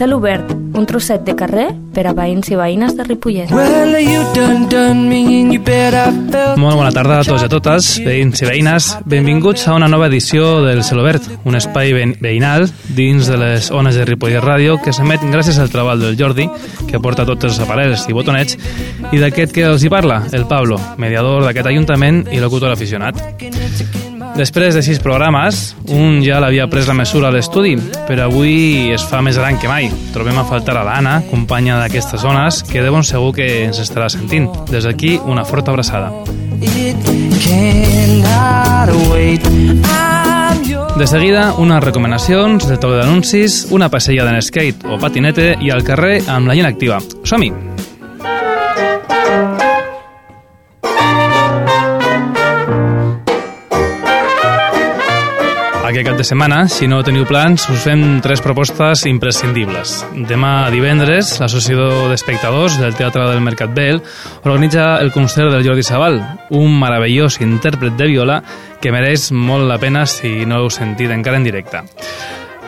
Cel obert, un trosset de carrer per a veïns i veïnes de Ripollet. Well, done done Molt bona tarda a tots i a totes, veïns i veïnes. Benvinguts a una nova edició del Cel Obert, un espai ve- veïnal dins de les ones de Ripollet Ràdio que s'emet gràcies al treball del Jordi, que porta tots els aparells i botonets, i d'aquest que els hi parla, el Pablo, mediador d'aquest ajuntament i locutor aficionat. Després de sis programes, un ja l'havia pres la mesura a l'estudi, però avui es fa més gran que mai. Trobem a faltar a l'Anna, companya d'aquestes zones, que de bon segur que ens estarà sentint. Des d'aquí, una forta abraçada. De seguida, unes recomanacions, de toc d'anuncis, una passejada en skate o patinete i al carrer amb la gent activa. Som-hi! Aquest cap de setmana, si no teniu plans, us fem tres propostes imprescindibles. Demà divendres, l'Associació d'Espectadors del Teatre del Mercat Vell organitza el concert del Jordi Sabal, un meravellós intèrpret de viola que mereix molt la pena si no l'heu sentit encara en directe.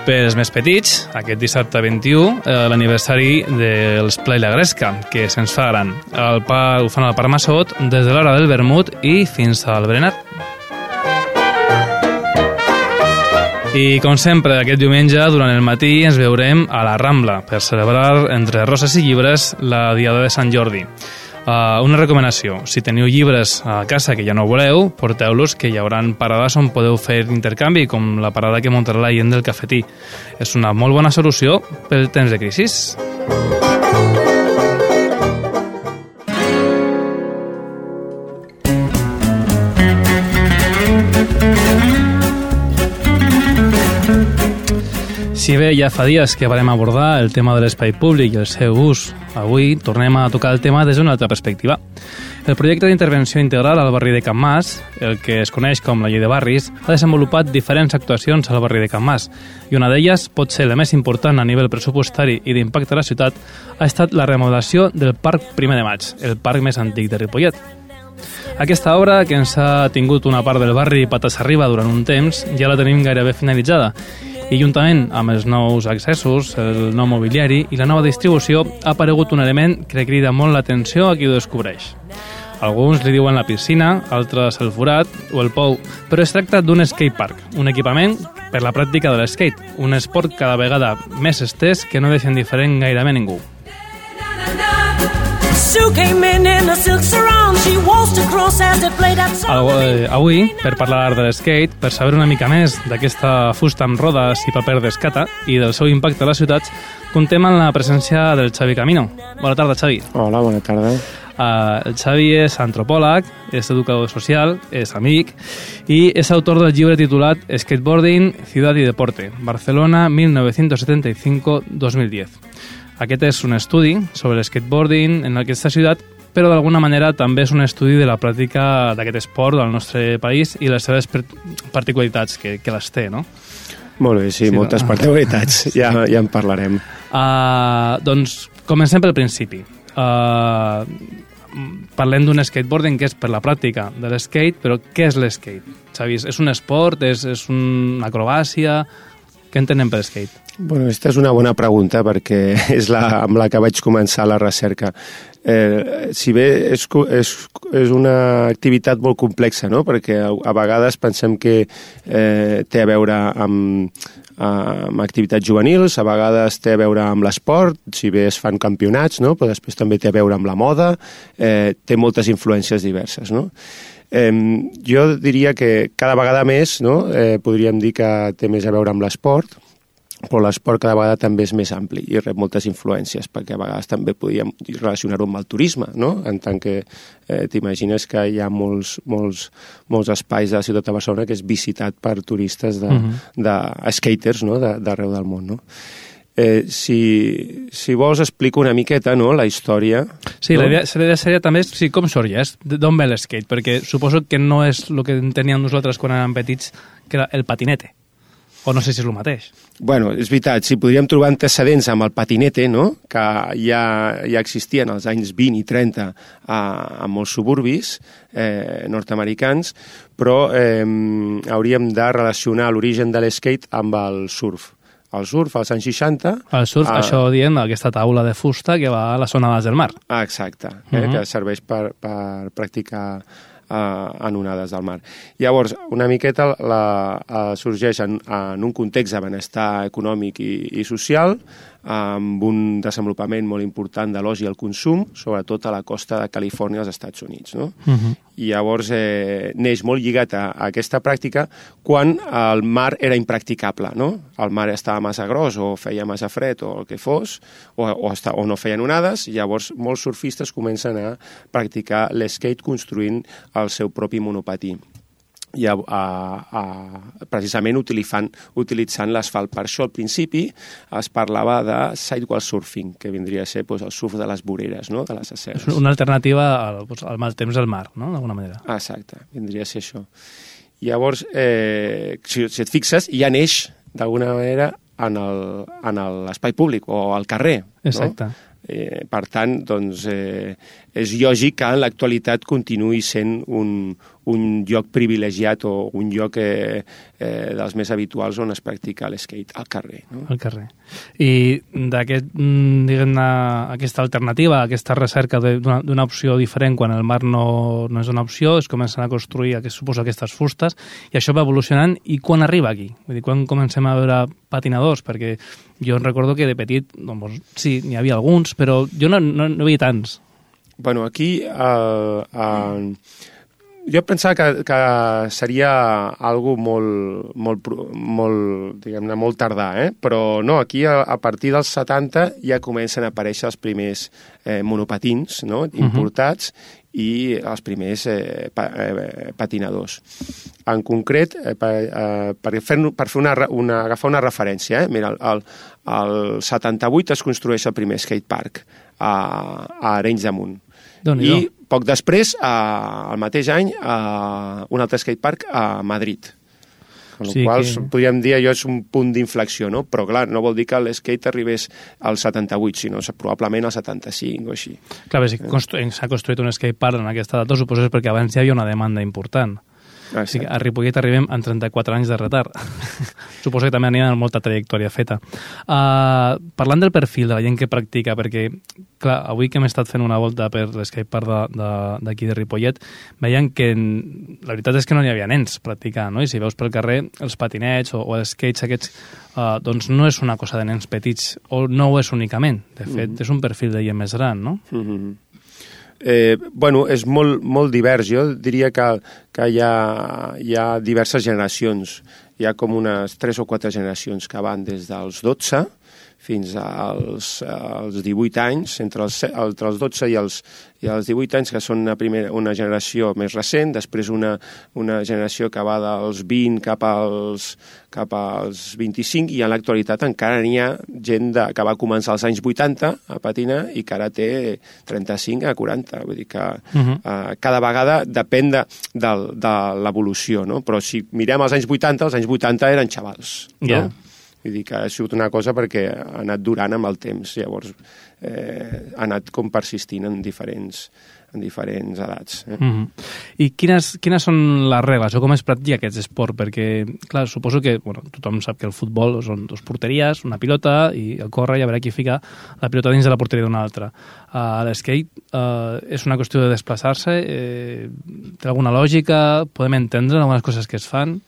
Per als més petits, aquest dissabte 21, eh, l'aniversari dels Play la Gresca, que se'ns fa gran. El pa, ho fan al Parc Massot des de l'hora del vermut i fins al berenar. I, com sempre, aquest diumenge, durant el matí, ens veurem a la Rambla per celebrar, entre roses i llibres, la Diada de Sant Jordi. Uh, una recomanació, si teniu llibres a casa que ja no voleu, porteu-los, que hi haurà parades on podeu fer intercanvi, com la parada que muntarà la gent del cafetí. És una molt bona solució pel temps de crisi. Si bé ja fa dies que varem abordar el tema de l'espai públic i el seu ús, avui tornem a tocar el tema des d'una altra perspectiva. El projecte d'intervenció integral al barri de Can Mas, el que es coneix com la llei de barris, ha desenvolupat diferents actuacions al barri de Can Mas, i una d'elles, pot ser la més important a nivell pressupostari i d'impacte a la ciutat, ha estat la remodelació del Parc Primer de Maig, el parc més antic de Ripollet. Aquesta obra, que ens ha tingut una part del barri patas arriba durant un temps, ja la tenim gairebé finalitzada i juntament amb els nous accessos, el nou mobiliari i la nova distribució ha aparegut un element que crida molt l'atenció a qui ho descobreix. Alguns li diuen la piscina, altres el forat o el pou, però es tracta d'un skatepark, un equipament per la pràctica de l'skate, un esport cada vegada més estès que no deixa indiferent gairebé ningú. Avui, per parlar de l'skate, per saber una mica més d'aquesta fusta amb rodes i paper d'escata i del seu impacte a les ciutats, contem amb la presència del Xavi Camino. Bona tarda, Xavi. Hola, bona tarda. Uh, el Xavi és antropòleg, és educador social, és amic i és autor del llibre titulat Skateboarding, Ciudad y Deporte, Barcelona 1975-2010. Aquest és un estudi sobre l'skateboarding en aquesta ciutat, però d'alguna manera també és un estudi de la pràctica d'aquest esport al nostre país i les seves particularitats que, que les té, no? Molt bé, sí, Sí, sí moltes no? particularitats, ja, ja en parlarem. Uh, doncs comencem pel principi. Uh, parlem d'un skateboarding que és per la pràctica de l'skate, però què és l'skate? Xavi, és un esport? És, és una acrobàcia? Què entenem per skate? Bueno, aquesta és una bona pregunta perquè és la amb la que vaig començar la recerca. Eh, si bé és, és, és una activitat molt complexa, no? perquè a, a vegades pensem que eh, té a veure amb, amb activitats juvenils, a vegades té a veure amb l'esport, si bé es fan campionats, no? però després també té a veure amb la moda, eh, té moltes influències diverses. No? Eh, jo diria que cada vegada més no? eh, podríem dir que té més a veure amb l'esport, però l'esport cada vegada també és més ampli i rep moltes influències, perquè a vegades també podríem relacionar-ho amb el turisme, no? En tant que eh, t'imagines que hi ha molts, molts, molts espais de la ciutat de Barcelona que és visitat per turistes de, uh Mhm. -huh. de skaters no? De- d'arreu del món, no? Eh, si, si vols explico una miqueta no? la història. Sí, no? la, idea, la idea seria també sí, com sorgeix, d'on ve l'skate, perquè suposo que no és el que teníem nosaltres quan érem petits, que era el patinete. O no sé si és el mateix. Bueno, és veritat, si podríem trobar antecedents amb el patinete, no? que ja, ja existien als anys 20 i 30 a, a molts suburbis eh, nord-americans, però eh, hauríem de relacionar l'origen de l'skate amb el surf. el surf als anys 60... El surf, Ah. això dient aquesta taula de fusta que va a les onades del mar. Ah, exacte, eh, Mhm. que serveix per, per practicar eh, en onades del mar. Llavors, una miqueta la, eh, sorgeix en, en un context de benestar econòmic i, i social, amb un desenvolupament molt important de l'oci i el consum, sobretot a la costa de Califòrnia als Estats Units. No? Uh -huh. i llavors eh, neix molt lligat a, a aquesta pràctica quan el mar era impracticable, no? El mar estava massa gros o feia massa fred o el que fos, o, o, esta, o no feien onades, i llavors molts surfistes comencen a practicar l'skate construint el seu propi monopatí i a, a, a, precisament utilitzant, utilitzant l'asfalt. Per això al principi es parlava de sidewall surfing, que vindria a ser doncs, el surf de les voreres, no? de les aceres. És una alternativa al, doncs, al mal temps del mar, no?, d'alguna manera. Exacte, vindria a ser això. Llavors, eh, si, si et fixes, ja neix, d'alguna manera, en l'espai públic o al carrer. Exacte. No? Eh, per tant, doncs, eh, és lògic que en l'actualitat continuï sent un, un lloc privilegiat o un lloc eh, eh, dels més habituals on es practica l'skate, al carrer. No? al carrer. I d'aquest, mm, diguem-ne, aquesta alternativa, aquesta recerca de- d'una opció diferent quan el mar no, no és una opció, es comencen a construir, aquest, suposo, aquestes fustes, i això va evolucionant, i quan arriba aquí? Vull dir, quan comencem a veure patinadors? Perquè jo recordo que de petit, doncs, sí, n'hi havia alguns, però jo no, no, no veia tants. Bueno, aquí eh, eh, jo pensava que, que seria algo molt, molt, molt, diguem-ne, molt tardà, eh? però no, aquí a, a partir dels 70 ja comencen a aparèixer els primers eh, monopatins no? importats i els primers eh, pa, eh, patinadors. En concret, eh, per, eh, per, fer, per fer una, una, agafar una referència, eh? mira, el, el 78 es construeix el primer skatepark a, a Arenys de Munt. I poc després, a, el mateix any, a un altre skatepark a Madrid. Amb Sí qual que- podríem dir allò és un punt d'inflexió, no? Però clar, no vol dir que l'skate arribés al 78, sinó probablement al 75 o així. Clar, si constru- s'ha construït un skatepark en aquesta data, suposo que és perquè abans hi havia una demanda important. O sigui, a Ripollet arribem en 34 anys de retard. Suposo que també aniran amb molta trajectòria feta. Uh, parlant del perfil de la gent que practica, perquè, clar, avui que hem estat fent una volta per l'escapepark d'aquí de, d'aquí de Ripollet, veiem que la veritat és que no hi havia nens practicant, no? I si veus pel carrer els patinets o, o els skates aquests, uh, doncs no és una cosa de nens petits, o no ho és únicament. De fet, és un perfil de gent més gran, no? Mm -hmm. Eh, bueno, és molt, molt divers. Jo diria que, que hi, ha, hi ha diverses generacions. Hi ha com unes 3 o 4 generacions que van des dels 12 fins als, als 18 anys, entre els, entre els 12 i els, i els 18 anys, que són una, primera, una generació més recent, després una, una generació que va dels 20 cap als, cap als 25, i en l'actualitat encara n'hi ha gent de, que va començar als anys 80 a patinar i que ara té 35 a 40. Vull dir que uh Mhm. -huh. uh, cada vegada depèn de, de, de l'evolució, no? Però si mirem els anys 80, els anys 80 eren xavals, no? Ja. Vull dir que ha sigut una cosa perquè ha anat durant amb el temps, llavors eh, ha anat com persistint en diferents, en diferents edats. Eh? Mm -hmm. I quines, quines són les regles o com es practica aquest esport? Perquè, clar, suposo que bueno, tothom sap que el futbol són dos porteries, una pilota i el córrer i a veure qui fica la pilota dins de la porteria d'una altra. Uh, L'skate uh, és una qüestió de desplaçar-se? Eh, té alguna lògica? Podem entendre algunes coses que es fan?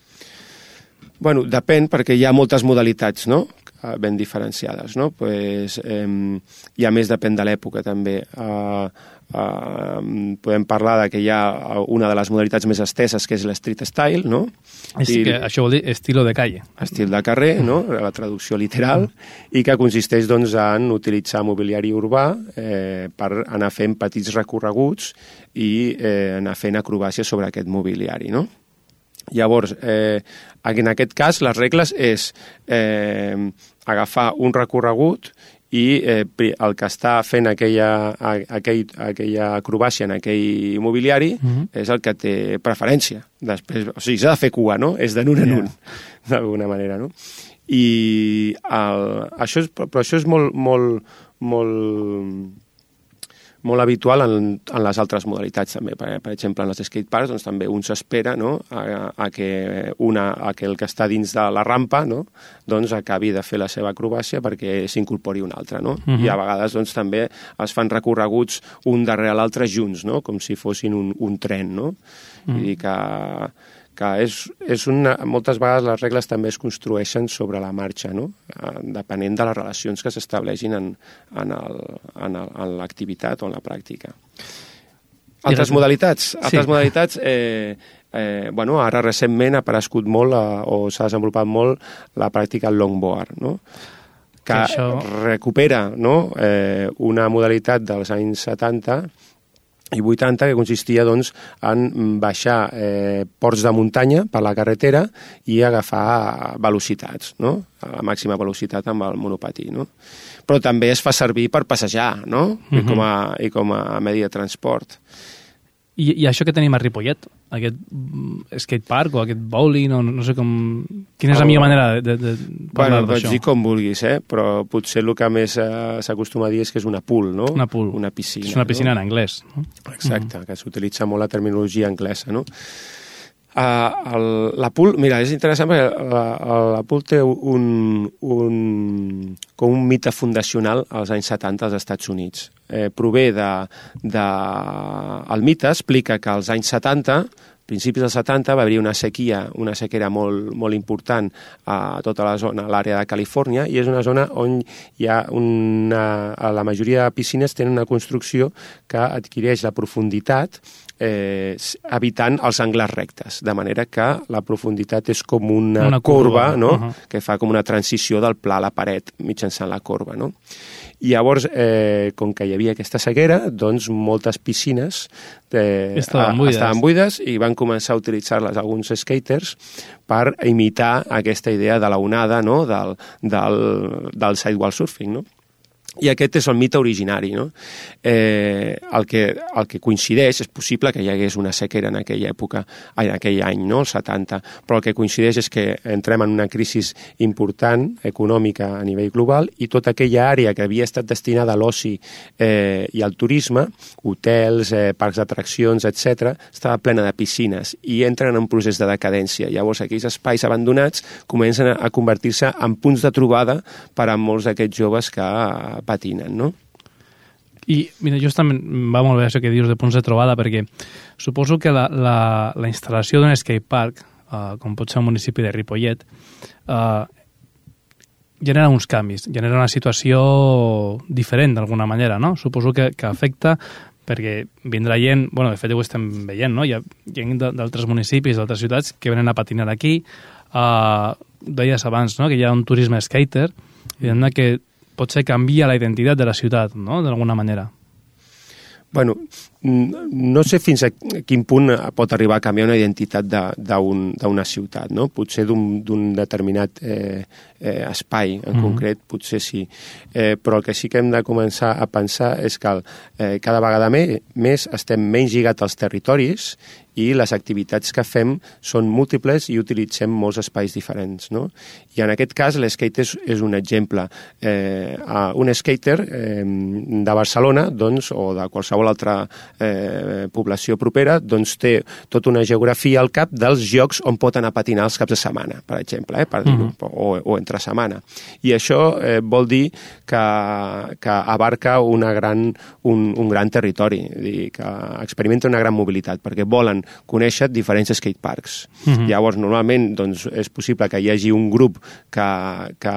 Bueno, depèn, perquè hi ha moltes modalitats, no?, eh, ben diferenciades, no? Pues, eh, I a més depèn de l'època, també. Uh, uh, podem parlar de que hi ha una de les modalitats més esteses, que és l'street style, no? És I- que això vol dir estilo de calle. estil de carrer, no? la traducció literal, i que consisteix doncs, en utilitzar mobiliari urbà eh, per anar fent petits recorreguts i eh, anar fent acrobàcies sobre aquest mobiliari. No? Llavors, eh, en aquest cas, les regles és eh, agafar un recorregut i eh, el que està fent aquella, aquell, aquella acrobàcia en aquell mobiliari Mhm. és el que té preferència. Després, o sigui, s'ha de fer cua, no? És de nun en Ja. un, d'alguna manera, no? I el, això és, però això és molt, molt, molt, molt habitual en, en les altres modalitats també. Per, per exemple, en els skateparks doncs, també un s'espera no? a, a, que una, a que el que està dins de la rampa no? doncs acabi de fer la seva acrobàcia perquè s'incorpori un altre. No? Mhm. I a vegades doncs, també es fan recorreguts un darrere l'altre junts, no? com si fossin un, un tren. No? Vull dir que que és, és una, moltes vegades les regles també es construeixen sobre la marxa, no? Eh, depenent de les relacions que s'estableixin en, en, l'activitat o en la pràctica. Altres modalitats? Altres Sí. modalitats, eh, eh, bueno, ara recentment ha aparegut molt eh, o s'ha desenvolupat molt la pràctica longboard, no? que Que això- recupera no? eh, una modalitat dels anys 70 i 80 que consistia doncs, en baixar eh, ports de muntanya per la carretera i agafar velocitats, no? a la màxima velocitat amb el monopatí. No? Però també es fa servir per passejar no? I, com a, i com a medi de transport. I, I això que tenim a Ripollet, aquest mm, skatepark o aquest bowling, o no, sé com... Quina és la Oh. millor manera de, de, de parlar Bueno, d'això? dir com vulguis, eh? però potser el que més eh, s'acostuma a dir és que és una pool, no? Una pool. Una piscina. És una piscina no? en anglès. No? Exacte, que s'utilitza molt la terminologia anglesa, no? Uh, el, la pool, mira, és interessant perquè la, la pool té un, un, com un mite fundacional als anys 70 als Estats Units. Eh, prové de, de... El mite explica que als anys 70 principis dels 70 va haver una sequia, una sequera molt, molt important a tota la zona, a l'àrea de Califòrnia, i és una zona on hi ha una... La majoria de piscines tenen una construcció que adquireix la profunditat eh, evitant els angles rectes, de manera que la profunditat és com una, Una corba, corba, no? uh-huh. que fa com una transició del pla a la paret mitjançant la corba. No? I llavors, eh, com que hi havia aquesta sequera, doncs moltes piscines eh, Estaven buides. estaven buides i van començar a utilitzar-les alguns skaters per imitar aquesta idea de la onada no? del, del, del sidewall surfing. No? I aquest és el mite originari. No? Eh, el, que, el que coincideix, és possible que hi hagués una sequera en aquella època, en aquell any, no? el 70, però el que coincideix és que entrem en una crisi important econòmica a nivell global i tota aquella àrea que havia estat destinada a l'oci eh, i al turisme, hotels, eh, parcs d'atraccions, etc, estava plena de piscines i entren en un procés de decadència. Llavors, aquells espais abandonats comencen a, convertir-se en punts de trobada per a molts d'aquests joves que patinen, no? I mira, justament va molt bé això que dius de punts de trobada, perquè suposo que la, la, la instal·lació d'un skatepark, uh, com pot ser el municipi de Ripollet, uh, genera uns canvis, genera una situació diferent d'alguna manera, no? Suposo que, que afecta perquè vindrà gent, bueno, de fet ho estem veient, no? Hi ha gent d'altres municipis, d'altres ciutats que venen a patinar aquí. Uh, deies abans, no?, que hi ha un turisme skater, i que potser canvia la identitat de la ciutat, no?, d'alguna manera. Bueno, mm, no sé fins a quin punt pot arribar a canviar una identitat de- d'un- d'una ciutat, no? Potser d'un determinat eh, eh, espai en Mhm. concret, potser sí. Eh, però el que sí que hem de començar a pensar és que eh, cada vegada me, més estem menys lligats als territoris i les activitats que fem són múltiples i utilitzem molts espais diferents. No? I en aquest cas l'skate és, és un exemple. Eh, a un skater eh, de Barcelona doncs, o de qualsevol altra eh, població propera doncs, té tota una geografia al cap dels llocs on pot anar a patinar els caps de setmana, per exemple, eh, per dir-ho, o, o entre setmana. I això eh, vol dir que, que abarca una gran, un, un gran territori, dir, que experimenta una gran mobilitat, perquè volen conèixer diferents skateparks. Mm -hmm. Llavors, normalment, doncs, és possible que hi hagi un grup que, que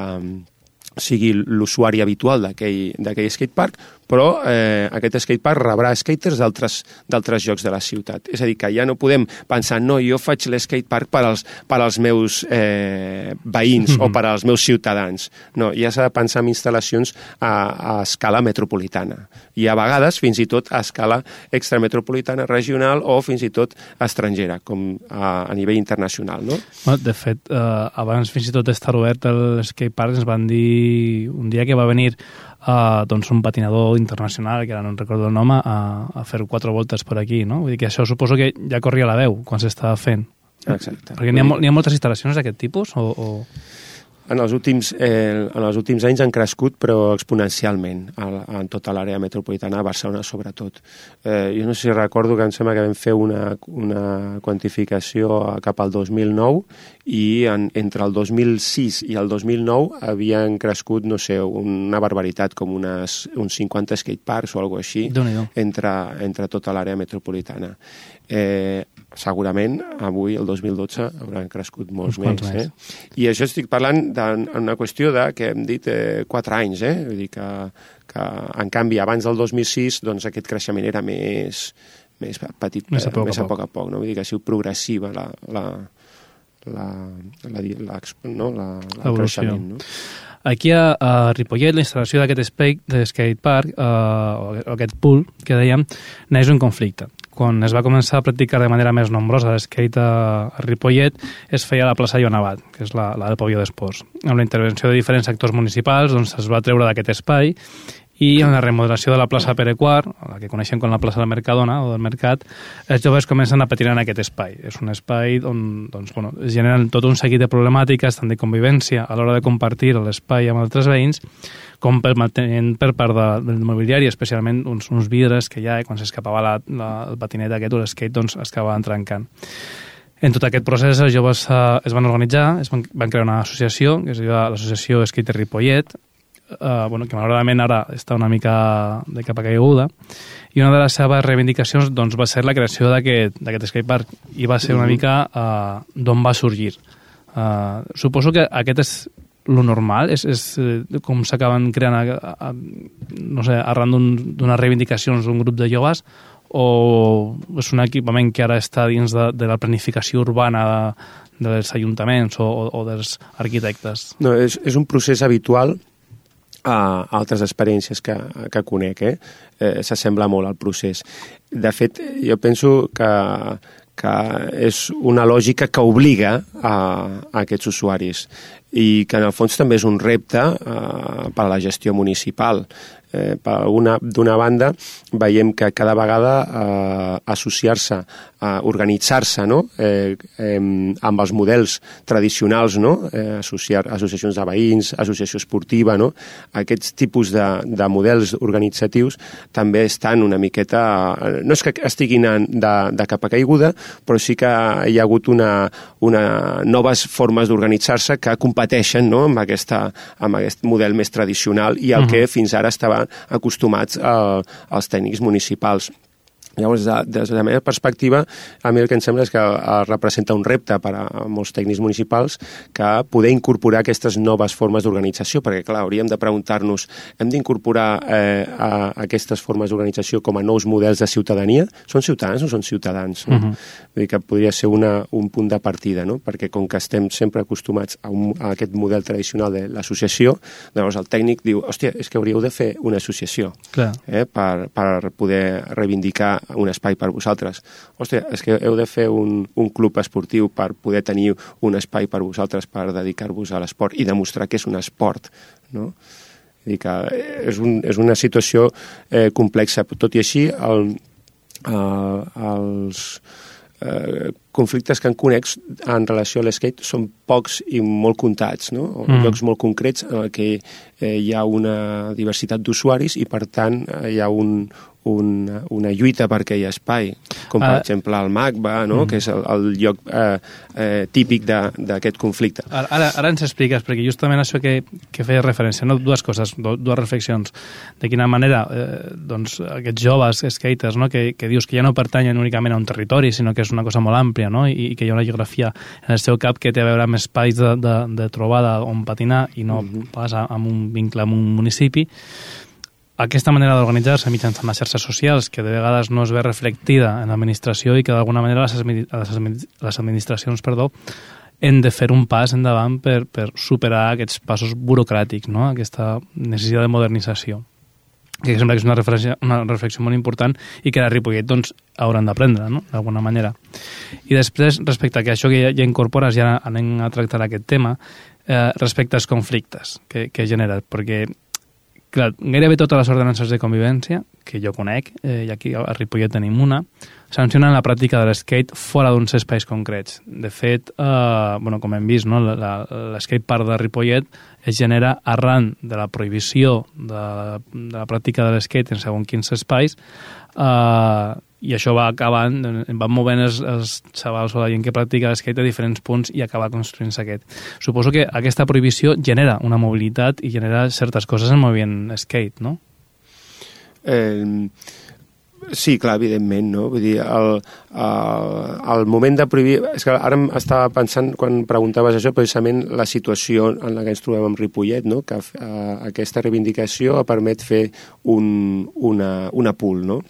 sigui l'usuari habitual d'aquell skatepark, però eh, aquest skatepark rebrà skaters d'altres llocs de la ciutat. És a dir, que ja no podem pensar, no, jo faig l'skatepark per als, per als meus eh, veïns mm -hmm. o per als meus ciutadans. No, ja s'ha de pensar en instal·lacions a, a escala metropolitana i a vegades fins i tot a escala extrametropolitana, regional o fins i tot estrangera, com a, a nivell internacional, no? De fet, eh, abans fins i tot d'estar obert el skatepark ens van dir un dia que va venir eh, doncs un patinador internacional, que ara no en recordo el nom, a, a fer quatre voltes per aquí, no? Vull dir que això suposo que ja corria la veu quan s'estava fent. Exacte. Perquè n'hi ha, ha moltes instal·lacions d'aquest tipus? O, o... en els últims, eh, en els últims anys han crescut, però exponencialment, a, en tota l'àrea metropolitana, a Barcelona sobretot. Eh, jo no sé si recordo que em sembla que vam fer una, una quantificació cap al 2009 i en, entre el 2006 i el 2009 havien crescut, no sé, una barbaritat, com unes, uns 50 skateparks o alguna així, entre, entre tota l'àrea metropolitana. Eh, segurament avui, el 2012, hauran crescut molts més. més. Eh? I això estic parlant d'una qüestió de, que hem dit, eh, 4 anys, eh? Vull dir que, que, en canvi, abans del 2006, doncs aquest creixement era més, més petit, Més a poc a més a poc. poc a poc, no? Vull dir que ha sigut progressiva la, la, la, la, la, no? la, la creixement, no? Aquí a, a Ripollet, la instal·lació d'aquest espai de skatepark, eh, o aquest pool que dèiem, neix un conflicte. Quan es va començar a practicar de manera més nombrosa l'skate a, Ripollet, es feia a la plaça Joan Abat, que és la, la del pavelló d'esports. Amb la intervenció de diferents actors municipals, doncs es va treure d'aquest espai i en la remodelació de la plaça Pere IV, la que coneixem com la plaça del Mercadona o del Mercat, els joves comencen a patinar en aquest espai. És un espai on doncs, bueno, es generen tot un seguit de problemàtiques, tant de convivència a l'hora de compartir l'espai amb altres veïns, com per, per part de, del mobiliari, especialment uns, uns vidres que ja, eh, quan s'escapava la, la, el patinet aquest o l'skate, doncs es acabaven trencant. En tot aquest procés els joves eh, es van organitzar, es van, van crear una associació, que es diu l'associació Skater Ripollet, eh, bueno, que malauradament ara està una mica de capa caiguda, i una de les seves reivindicacions doncs, va ser la creació d'aquest skatepark, i va ser una mica uh, d'on va sorgir. Uh, suposo que aquest és lo normal, és, és eh, com s'acaben creant, a, a, no sé, arran d'un- d'unes reivindicacions d'un grup de joves, o és un equipament que ara està dins de, de la planificació urbana de, dels ajuntaments o, o, o dels arquitectes. No, és, és un procés habitual a altres experiències que, que conec, eh? eh s'assembla molt al procés. De fet, jo penso que, que és una lògica que obliga a, a aquests usuaris i que en el fons també és un repte eh, per a la gestió municipal. Eh, D'una banda, veiem que cada vegada eh, associar-se, eh, organitzar-se no? eh, eh, amb els models tradicionals, no? eh, associar, associacions de veïns, associació esportiva, no? aquests tipus de, de models organitzatius també estan una miqueta... eh, No és que estiguin de, de capa caiguda, però sí que hi ha hagut una, una noves formes d'organitzar-se que competeixen no? amb, aquesta, amb aquest model més tradicional i el Mhm. que fins ara estaven acostumats eh, els tècnics municipals. Llavors, de, des de la meva perspectiva, a mi el que em sembla és que eh, representa un repte per a molts tècnics municipals que poder incorporar aquestes noves formes d'organització, perquè, clar, hauríem de preguntar-nos, hem d'incorporar eh, a aquestes formes d'organització com a nous models de ciutadania? Són ciutadans o són ciutadans? No? Mhm. Vull dir que podria ser una, un punt de partida, no? perquè com que estem sempre acostumats a, un, a aquest model tradicional de l'associació, llavors el tècnic diu, hòstia, és que hauríeu de fer una associació Clar. eh, per, per poder reivindicar un espai per vosaltres. Hòstia, és que heu de fer un, un club esportiu per poder tenir un espai per vosaltres per dedicar-vos a l'esport i demostrar que és un esport, no? Dir que és, un, és una situació eh, complexa. Tot i així, el, el, els eh, conflictes que en conec en relació a l'skate són pocs i molt comptats, no? Mm. llocs molt concrets en que eh, hi ha una diversitat d'usuaris i, per tant, eh, hi ha un, un, una lluita hi ha espai, com per Ah. exemple el MACBA, no? Mm. que és el, el lloc eh, eh, típic d'aquest conflicte. Ara, ara, ara ens expliques, perquè justament això que, que feia referència, no? dues coses, do, dues reflexions. De quina manera eh, doncs, aquests joves skaters, no? que, que dius que ja no pertanyen únicament a un territori, sinó que és una cosa molt àmplia, no? I, i que hi ha una geografia en el seu cap que té a veure amb espais de, de, de trobada on patinar i no Mhm. pas a- amb un vincle amb un municipi. Aquesta manera d'organitzar-se mitjançant les xarxes socials, que de vegades no es ve reflectida en l'administració i que d'alguna manera les, les, admi- les administracions perdó, hem de fer un pas endavant per, per superar aquests passos burocràtics, no? aquesta necessitat de modernització que sembla que és una reflexió, una reflexió molt important i que a Ripollet doncs, hauran d'aprendre, no? d'alguna manera. I després, respecte a que això que ja, ja incorpores, ja anem a tractar aquest tema, eh, respecte als conflictes que, que genera, perquè clar, gairebé totes les ordenances de convivència que jo conec, eh, i aquí a Ripollet tenim una, sancionen la pràctica de l'skate fora d'uns espais concrets. De fet, eh, bueno, com hem vist, no, l'skate park de Ripollet es genera arran de la prohibició de, de la pràctica de l'skate en segons quins espais eh, i això va acabant, van movent els, els xavals o la gent que practica l'skate a diferents punts i acaba construint-se aquest. Suposo que aquesta prohibició genera una mobilitat i genera certes coses en moviment skate, no? Eh, sí, clar, evidentment, no? Vull dir, el, el, el moment de prohibir... És que ara estava pensant, quan preguntaves això, precisament la situació en la que ens trobem amb Ripollet, no? Que eh, aquesta reivindicació permet fer un, una, una pool, no?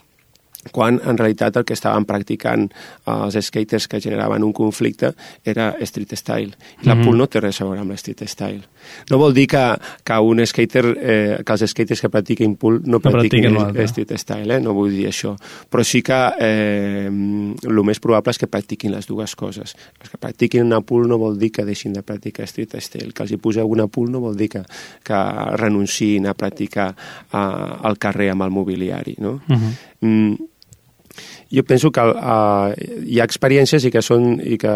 Quan en realitat el que estaven practicant eh, els skaters que generaven un conflicte era street style. I la Mhm. pool no té res a veure amb street style. No vol dir que, que un skater, eh, que els skaters que practiquin pool no, No practiquen practiquin l'altre. street style, eh? no vull dir això. Però sí que eh, el més probable és que practiquin les dues coses. Els que practiquin una pool no vol dir que deixin de practicar street style. Que els hi poseu una pool no vol dir que, que renunciïn a practicar eh, al carrer amb el mobiliari. No? Uh -huh. Mm, jo penso que uh, hi ha experiències i que són i que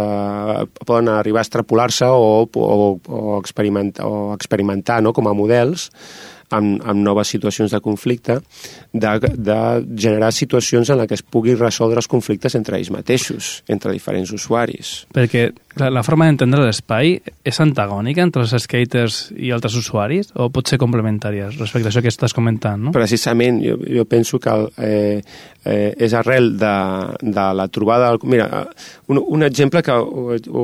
poden arribar a extrapolar-se o, o, o, experimentar, o experimentar no? com a models amb, amb noves situacions de conflicte, de, de generar situacions en les que es pugui resoldre els conflictes entre ells mateixos, entre diferents usuaris. Perquè clar, la forma d'entendre l'espai és antagònica entre els skaters i altres usuaris o pot ser complementària respecte a això que estàs comentant, no? Precisament, jo, jo penso que el, eh, eh, és arrel de, de la trobada... Del, mira, un, un exemple que ho, ho,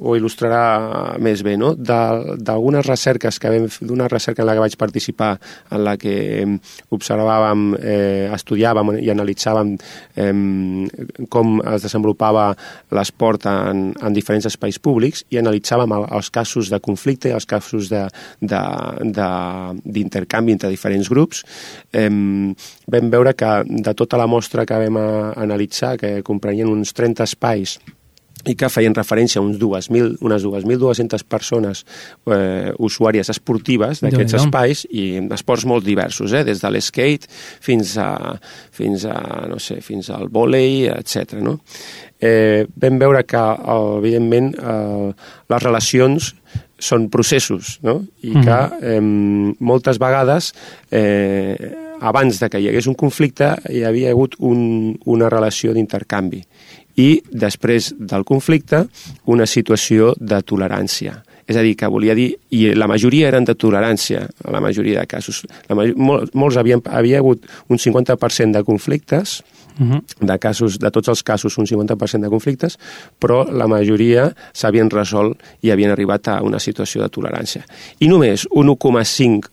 ho il·lustrarà més bé, no? D'algunes recerques que vam d'una recerca en la que vaig participar, en la que em, observàvem, eh, estudiàvem i analitzàvem eh, com es desenvolupava l'esport en, en diferents espais públics i analitzàvem el, els casos de conflicte i els casos d'intercanvi entre diferents grups. Eh, vam veure que de tota la mostra que vam analitzar, que comprenien uns 30 espais, i que feien referència a uns 2.000, unes 2.200 persones eh, usuàries esportives d'aquests espais i esports molt diversos, eh, des de l'skate fins a, fins a, no sé, fins al vòlei, etc. No? Eh, vam veure que, evidentment, eh, les relacions són processos, no? I que eh, moltes vegades, eh, abans de que hi hagués un conflicte, hi havia hagut un, una relació d'intercanvi i després del conflicte una situació de tolerància. És a dir, que volia dir, i la majoria eren de tolerància, la majoria de casos. La major, mol, molts havien, havia hagut un 50% de conflictes, Uh -huh. de casos, de tots els casos un 50% de conflictes, però la majoria s'havien resolt i havien arribat a una situació de tolerància. I només un 1,5%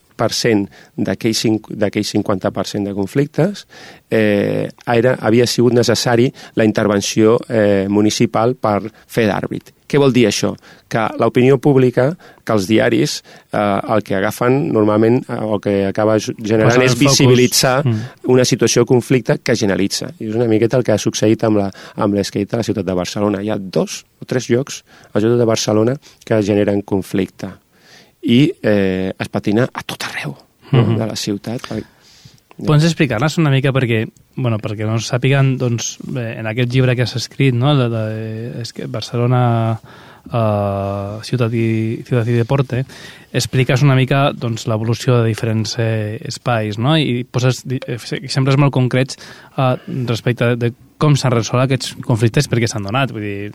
d'aquell cinc- d'aquell 50% de conflictes eh, era, havia sigut necessari la intervenció eh, municipal per fer d'àrbit. Què vol dir això? Que l'opinió pública, que els diaris, eh, el que agafen normalment, eh, o el que acaba generant és visibilitzar Mm. una situació de conflicte que generalitza. I és una miqueta el que ha succeït amb la- amb l'skate a la ciutat de Barcelona. Hi ha dos o tres llocs a la ciutat de Barcelona que generen conflicte. I eh, es patina a tot arreu no? Mhm. de la ciutat. Pots explicar-nos una mica perquè, bueno, perquè no sàpiguen, doncs, bé, en aquest llibre que has escrit, no?, de, de, és que Barcelona uh, Ciutat, i, Ciutat i Deporte, expliques una mica doncs, l'evolució de diferents eh, espais, no?, i poses di- eh, exemples molt concrets uh, respecte de com s'han resolt aquests conflictes perquè s'han donat, vull dir,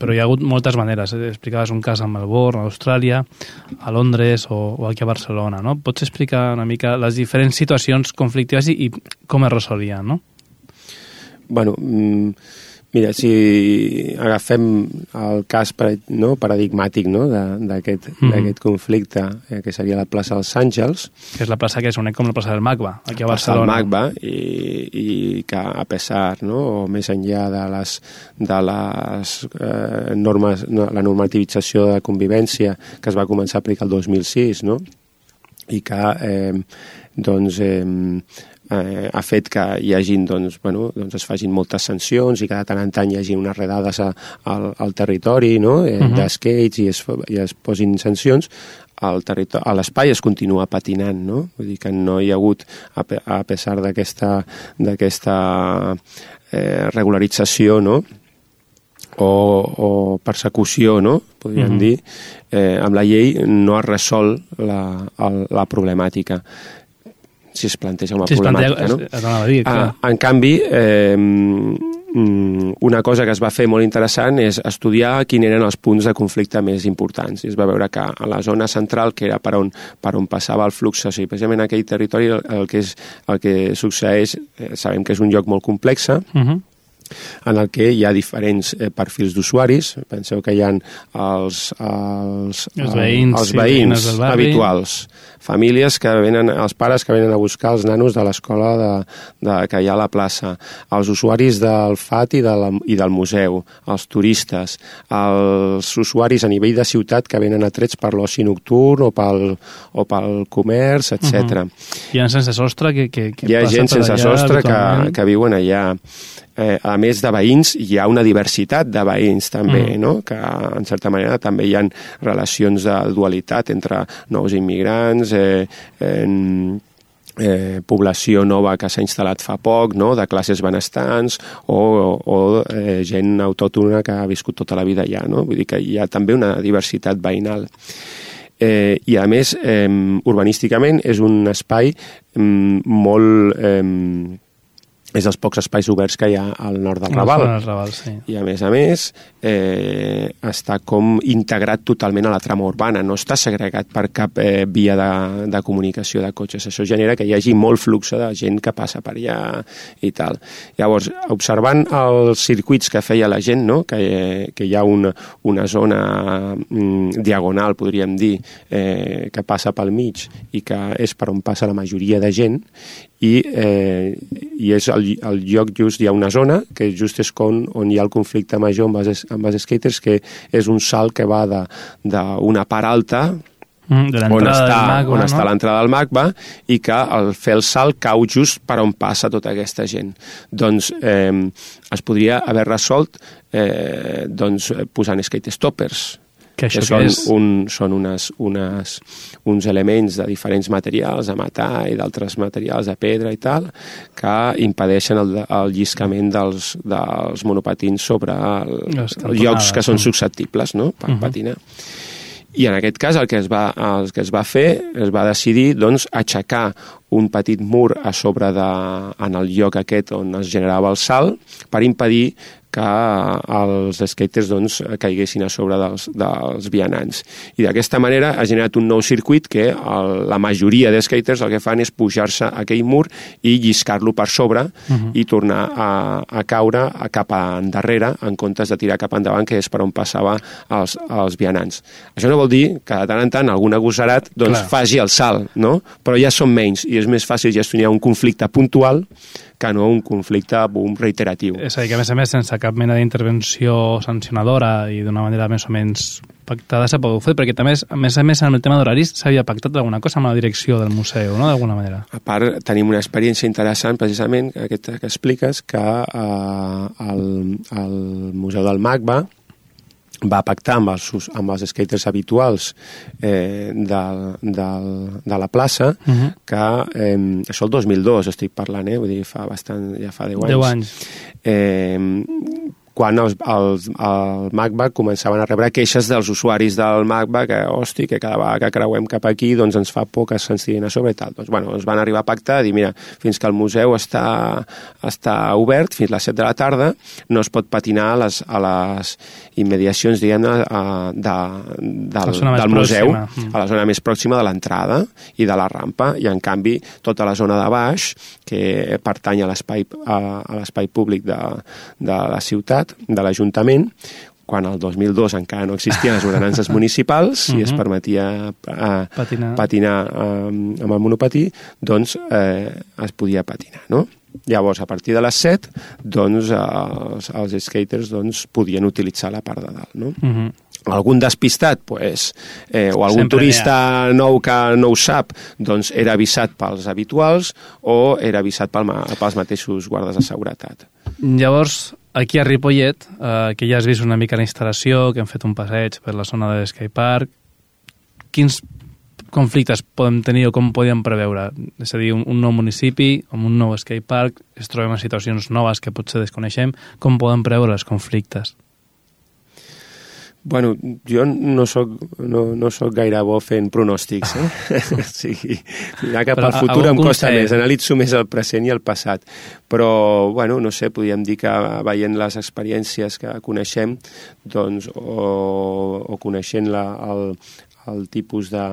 però hi ha hagut moltes maneres. Eh? Explicaves un cas a Melbourne, a Austràlia, a Londres o, o aquí a Barcelona, no? Pots explicar una mica les diferents situacions conflictives i, i com es resolien, no? Bueno, mm, mira, si agafem el cas no, paradigmàtic no, de- d'aquest Mhm. d'aquest conflicte, eh, que seria la plaça dels Àngels, Que és la plaça que es coneix com la plaça del Magba, aquí a passa el Barcelona. Magba i, i que a pesar, no, o més enllà de les, de les eh, normes, no, la normativització de convivència que es va començar a aplicar el 2006, no? i que eh, doncs, eh, eh, ha fet que hi hagin, doncs, bueno, doncs es facin moltes sancions i de tant en tant hi hagi unes redades a, al, al territori no? eh, uh Mhm. -huh. d'escates i, es, i es posin sancions al territori, a l'espai es continua patinant, no? Vull dir que no hi ha hagut, a, pe- a pesar d'aquesta eh, regularització, no?, o, o persecució, no?, podríem Mhm. dir, eh, amb la llei no es resol la, el, la problemàtica si es planteja una Si problemàtica, no? es, es dir. Ah, en canvi, eh, mm, una cosa que es va fer molt interessant és estudiar quins eren els punts de conflicte més importants. I es va veure que a la zona central, que era per on, per on passava el flux, o sigui, precisament en aquell territori el, el, que, és, el que succeeix, eh, sabem que és un lloc molt complex, Uh -huh. en el que hi ha diferents eh, perfils d'usuaris. Penseu que hi ha els, els, Els veïns, els sí, veïns barri. habituals, famílies que venen, els pares que venen a buscar els nanos de l'escola de, de, que hi ha a la plaça, els usuaris del FAT i, de la, i del museu, els turistes, els usuaris a nivell de ciutat que venen atrets per l'oci nocturn o pel, o pel comerç, etc. Hi ha sense sostre que, que, que Hi ha passa gent sense sostre que, que viuen allà. Eh, a més de veïns, hi ha una diversitat de veïns també, Mm. no? que en certa manera també hi ha relacions de dualitat entre nous immigrants, eh, en, eh, població nova que s'ha instal·lat fa poc, no? de classes benestants, o, o eh, gent autòctona que ha viscut tota la vida allà. No? Vull dir que hi ha també una diversitat veïnal. Eh, I a més, eh, urbanísticament és un espai mm, molt... Eh, és dels pocs espais oberts que hi ha al nord del No, Raval. són els Raval, sí. I a més a més eh, està com integrat totalment a la trama urbana, no està segregat per cap eh, via de, de comunicació de cotxes. Això genera que hi hagi molt flux de gent que passa per allà i tal. Llavors, observant els circuits que feia la gent, no? que, eh, que hi ha una, una zona mm, diagonal, podríem dir, eh, que passa pel mig i que és per on passa la majoria de gent, i, eh, i és el, el lloc just, hi ha una zona que just és on, on hi ha el conflicte major amb els, amb els skaters, que és un salt que va d'una part alta Mm, de on l'entrada està, on no? està l'entrada del magma i que al fer el salt cau just per on passa tota aquesta gent. Doncs eh, es podria haver resolt eh, doncs, posant skate stoppers, Que això que són, és? un, són unes, unes, uns elements de diferents materials, de matar i d'altres materials de pedra i tal, que impedeixen el, el lliscament dels, dels monopatins sobre el, els llocs que són sí. susceptibles no? per Mhm. patinar. I en aquest cas el que es va, el que es va fer, es va decidir doncs, aixecar un petit mur a sobre de, en el lloc aquest on es generava el salt per impedir que els skaters doncs, caiguessin a sobre dels, dels vianants. I d'aquesta manera ha generat un nou circuit que el, la majoria de skaters el que fan és pujar-se a aquell mur i lliscar-lo per sobre Mhm. i tornar a, a caure a cap endarrere en comptes de tirar cap endavant, que és per on passava els, els vianants. Això no vol dir que de tant en tant algun agosarat doncs, Clar. faci el salt, no? però ja són menys i és més fàcil gestionar un conflicte puntual que no un conflicte boom, reiteratiu. És a dir, que a més a més, sense cap mena d'intervenció sancionadora i d'una manera més o menys pactada s'ha pogut fer, perquè també, a més a més, amb el tema d'horaris s'havia pactat alguna cosa amb la direcció del museu, no?, d'alguna manera. A part, tenim una experiència interessant, precisament, aquesta que expliques, que eh, el, el Museu del MACBA va pactar amb els, amb els skaters habituals eh, del, del, de la plaça Uh -huh. que, eh, això el 2002 estic parlant, eh? vull dir, fa bastant, ja fa 10 anys. 10 anys. eh, quan els, els, el MACBA començaven a rebre queixes dels usuaris del MACBA que, hosti, que cada vegada que creuem cap aquí doncs ens fa por que se'ns tirin a sobre i tal. Doncs, bueno, es van arribar a pactar, a dir, mira, fins que el museu està, està obert, fins a les 7 de la tarda, no es pot patinar a les, a les immediacions, diguem-ne, de, del, del museu, pròxima. A la zona més pròxima de l'entrada i de la rampa, i en canvi tota la zona de baix, que pertany a l'espai a, a l'espai públic de, de la ciutat, de l'Ajuntament, quan el 2002 encara no existien les ordenances municipals i es Mhm. permetia eh, Patinar. patinar eh, amb el monopatí, doncs eh, es podia patinar, no? Llavors, a partir de les 7, doncs, els, els skaters doncs, podien utilitzar la part de dalt, no? Uh -huh. algun despistat pues, eh, o algun Sempre turista nou que no ho sap doncs era avisat pels habituals o era avisat pel, pels mateixos guardes de seguretat. Llavors, aquí a Ripollet, eh, que ja has vist una mica la instal·lació, que hem fet un passeig per la zona de l'Sky Park, quins conflictes podem tenir o com podíem preveure? És a dir, un, un nou municipi, amb un nou skatepark, es trobem en situacions noves que potser desconeixem, com podem preveure els conflictes? Bueno, jo no sóc, no, no sóc gaire bo fent pronòstics, eh? o sigui, mirar cap Però al futur em costa consell. més, analitzo més el present i el passat. Però, bueno, no sé, podríem dir que veient les experiències que coneixem, doncs, o, o coneixent la, el, el tipus de,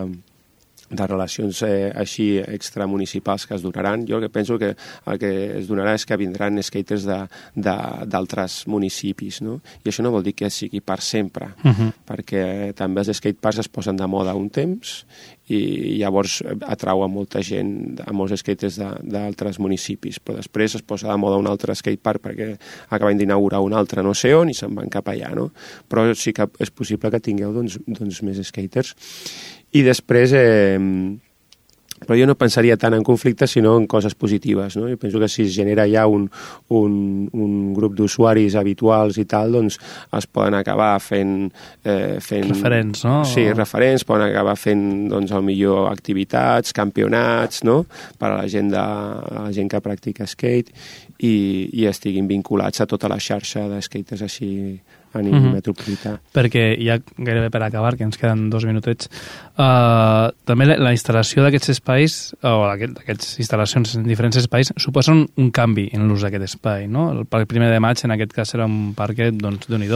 de relacions eh, així extramunicipals que es donaran. Jo el que penso que el que es donarà és que vindran skaters de- de- d'altres municipis, no? I això no vol dir que sigui per sempre, uh Mhm. -huh. perquè també els skateparks es posen de moda un temps i llavors atrau a molta gent, a molts skaters de- d'altres municipis, però després es posa de moda un altre skatepark perquè acaben d'inaugurar un altre no sé on i se'n van cap allà, no? Però sí que és possible que tingueu doncs, doncs més skaters. I després, eh, però jo no pensaria tant en conflictes sinó en coses positives. No? Jo penso que si es genera ja un, un, un grup d'usuaris habituals i tal, doncs es poden acabar fent... Eh, fent Referents, no? Sí, referents, poden acabar fent doncs, el millor activitats, campionats, no? per a la gent, de, la gent que practica skate i, i estiguin vinculats a tota la xarxa de skaters així a nivell Mhm. metropolità. perquè ja gairebé per acabar, que ens queden dos minutets, uh, també la, la instal·lació d'aquests espais, o d'aquest- d'aquestes instal·lacions en diferents espais, suposen un canvi en l'ús d'aquest espai, no? El parc primer de maig, en aquest cas, era un parquet, doncs, déu nhi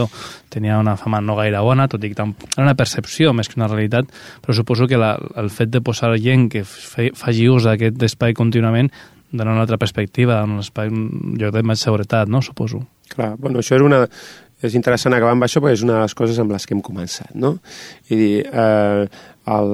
tenia una fama no gaire bona, tot i que tam- era una percepció més que una realitat, però suposo que la, el fet de posar gent que fe, faci ús d'aquest espai contínuament dona una altra perspectiva, un espai, un lloc de més seguretat, no? Suposo. Clar, bueno, això era una... És interessant acabar amb això perquè és una de les coses amb les que hem començat, no? I dir, eh, el,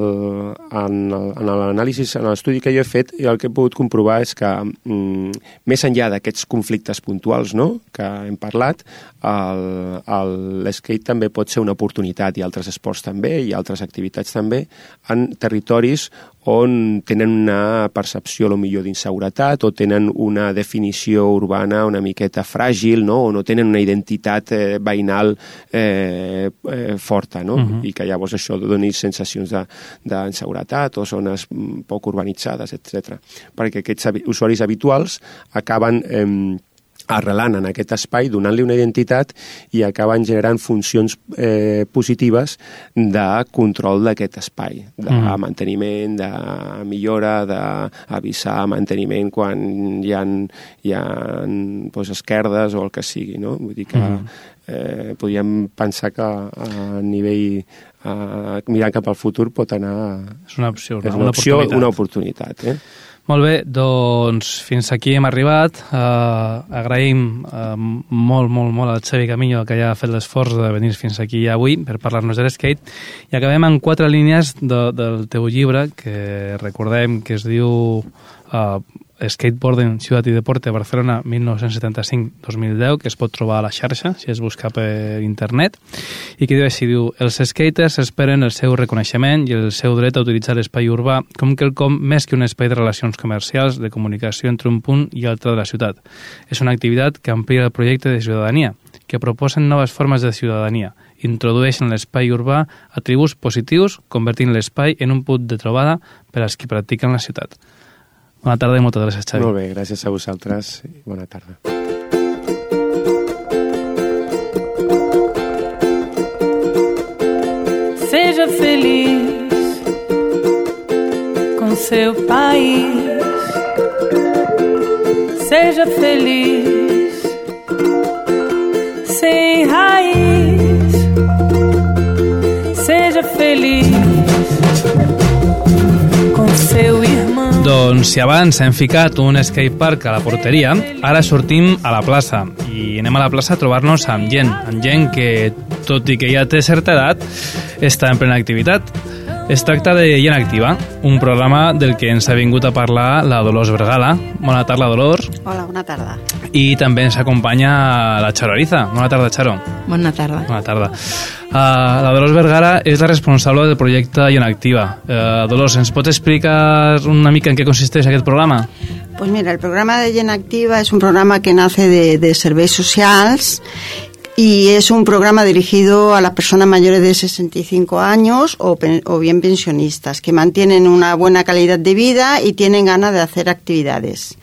en l'anàlisi, en l'estudi que jo he fet, jo el que he pogut comprovar és que mm, més enllà d'aquests conflictes puntuals no?, que hem parlat, l'skate també pot ser una oportunitat i altres esports també i altres activitats també en territoris on tenen una percepció, lo millor, d'inseguretat o tenen una definició urbana una miqueta fràgil, no? o no tenen una identitat eh, veïnal eh, eh, forta, no? Mhm. Uh -huh. i que llavors això doni sensacions de- d'inseguretat o zones mm, poc urbanitzades, etc. Perquè aquests usuaris habituals acaben... Eh, arrelant en aquest espai, donant-li una identitat i acaben generant funcions eh, positives de control d'aquest espai, de mm. manteniment, de millora, d'avisar manteniment quan hi ha, hi ha doncs, esquerdes o el que sigui, no? Vull dir que Mhm. eh, podríem pensar que a nivell eh, mirant cap al futur pot anar... És una opció, És no? una opció, oportunitat. una oportunitat, eh? Molt bé, doncs fins aquí hem arribat. Uh, agraïm uh, molt, molt, molt al Xavi Camillo que ja ha fet l'esforç de venir fins aquí avui per parlar-nos de l'skate. I acabem amb quatre línies de, del teu llibre que recordem que es diu uh, Skateboarding, Ciutat i Deporte, Barcelona, 1975-2010, que es pot trobar a la xarxa, si es busca per internet, i que diu així, diu, els skaters esperen el seu reconeixement i el seu dret a utilitzar l'espai urbà com quelcom més que un espai de relacions comercials, de comunicació entre un punt i altre de la ciutat. És una activitat que amplia el projecte de ciutadania, que proposen noves formes de ciutadania, introdueixen l'espai urbà atributs positius, convertint l'espai en un punt de trobada per als qui practiquen la ciutat. Bona tarda i moltes gràcies, Xavi. Molt bé, gràcies a vosaltres i bona tarda. Seja feliz com seu país. Seja feliz Doncs si abans hem ficat un skatepark a la porteria, ara sortim a la plaça i anem a la plaça a trobar-nos amb gent, amb gent que, tot i que ja té certa edat, està en plena activitat. Es tracta de Gent Activa, un programa del que ens ha vingut a parlar la Dolors Vergala. Bona tarda, Dolors. Hola, bona tarda. I també ens acompanya la Charo Ariza. Bona tarda, Charo. Bona tarda. Bona tarda. Uh, la Dolors Vergara és la responsable del projecte Gent Activa. Uh, Dolors, ens pots explicar una mica en què consisteix aquest programa? Pues mira, el programa de Gent Activa es un programa que nace de, de serveis socials y es un programa dirigido a las personas mayores de 65 años o, o bien pensionistas que mantienen una buena calidad de vida y tienen ganas de hacer actividades.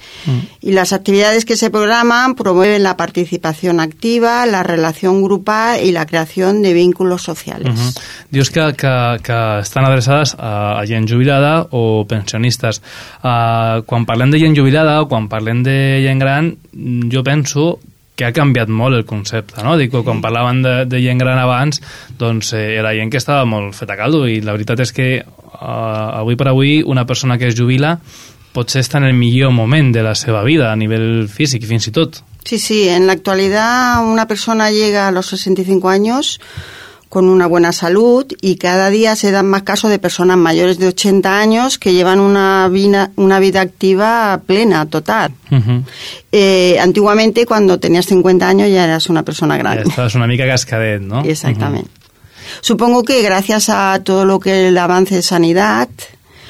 Y las actividades que se programan promueven la participación activa, la relación grupal y la creación de vínculos sociales. Uh -huh. Dius que, que, que estan adreçades a, a gent jubilada o pensionistes. Uh, quan parlem de gent jubilada o quan parlem de gent gran, mm, jo penso que ha canviat molt el concepte, no? Dic, quan parlaven de, de gent gran abans, doncs eh, era gent que estava molt feta caldo i la veritat és que uh, avui per avui una persona que es jubila potser està en el millor moment de la seva vida a nivell físic fins i tot. Sí, sí, en la actualidad una persona llega a los 65 años con una buena salud y cada día se dan más casos de personas mayores de 80 años que llevan una vida, una vida activa plena, total. Uh -huh. Eh, antiguamente cuando tenías 50 años ya eras una persona grande. estaves una mica cascadet, no? Exactamente. Supongo que gracias a todo lo que el avance de sanidad,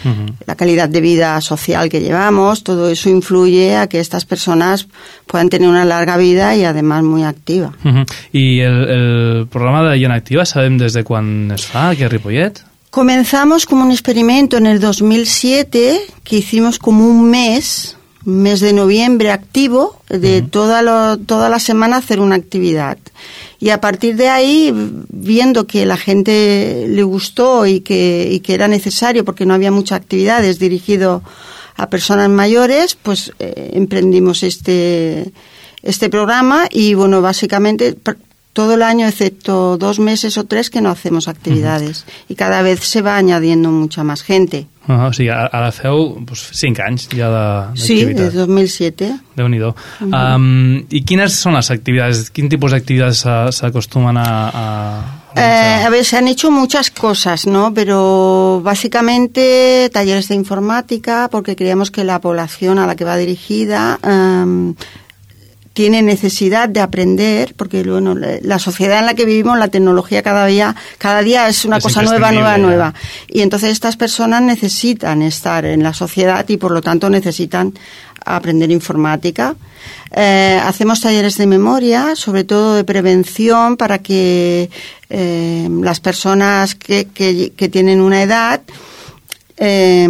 Uh -huh. la calidad de vida social que llevamos, todo eso influye a que estas personas puedan tener una larga vida y además muy activa. Uh -huh. I el, el programa de Gent Activa sabem des de quan es fa aquí a Ripollet? Comenzamos como un experimento en el 2007 que hicimos como un mes, mes de noviembre activo, de toda, lo- toda la semana hacer una actividad. Y a partir de ahí, viendo que la gente le gustó y que, y que era necesario, porque no había muchas actividades dirigido a personas mayores, pues eh, emprendimos este, este programa y bueno, básicamente todo el año, excepto dos meses o tres, que no hacemos actividades. Y cada vez se va añadiendo mucha más gente. Uh -huh. O sigui, ara feu doncs, 5 anys ja de- Sí, d'activitat. desde 2007. Déu-n'hi-do. um, I quines són les activitats? Quin tipus d'activitats s'acostumen a, a Eh, a ver, se han hecho muchas cosas, ¿no? Pero básicamente talleres de informática, porque creemos que la población a la que va dirigida em, tiene necesidad de aprender, porque bueno, la sociedad en la que vivimos, la tecnología cada día, cada día es una Es cosa nueva, nueva, nueva. Y entonces estas personas necesitan estar en la sociedad y por lo tanto necesitan aprender informática. Eh, hacemos talleres de memoria, sobre todo de prevención, para que eh, las personas que, que- que tienen una edad eh,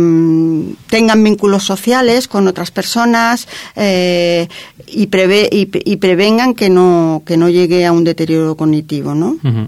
tengan vínculos sociales con otras personas eh, y, preve- y, y prevengan que no, que no llegue a un deterioro cognitivo, ¿no? Uh -huh.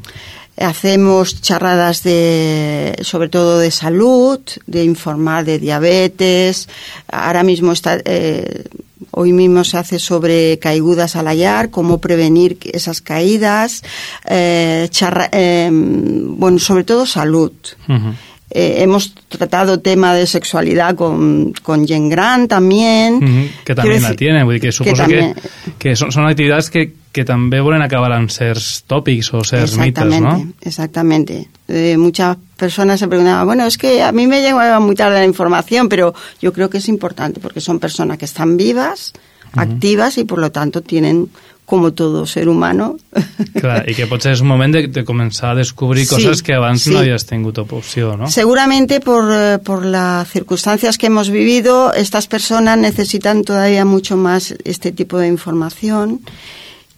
Hacemos charradas de, sobre todo de salud, de informar de diabetes. Ahora mismo está, eh, hoy mismo se hace sobre caigudas al hallar, cómo prevenir esas caídas. Eh, charra- eh, bueno, sobre todo salud. Uh -huh. Eh, hemos tratado tema de sexualidad con, con Jen Grant también. Uh -huh. Que també la tienen, vull dir que suposo que, también- que són, són activitats que, que també volen acabar amb certs tòpics o certs mites, no? exactamente. Eh, muchas personas se preguntaban, bueno, es que a mí me llegaba muy tarde la información, pero yo creo que es importante porque son personas que están vivas, activas y por lo tanto tienen, como todo ser humano, Clar, i que potser és un moment de, de començar a descobrir Sí, coses que abans sí. no havies tingut opció, no? Seguramente por, eh, por las circunstancias que hemos vivido, estas personas necesitan todavía mucho más este tipo de información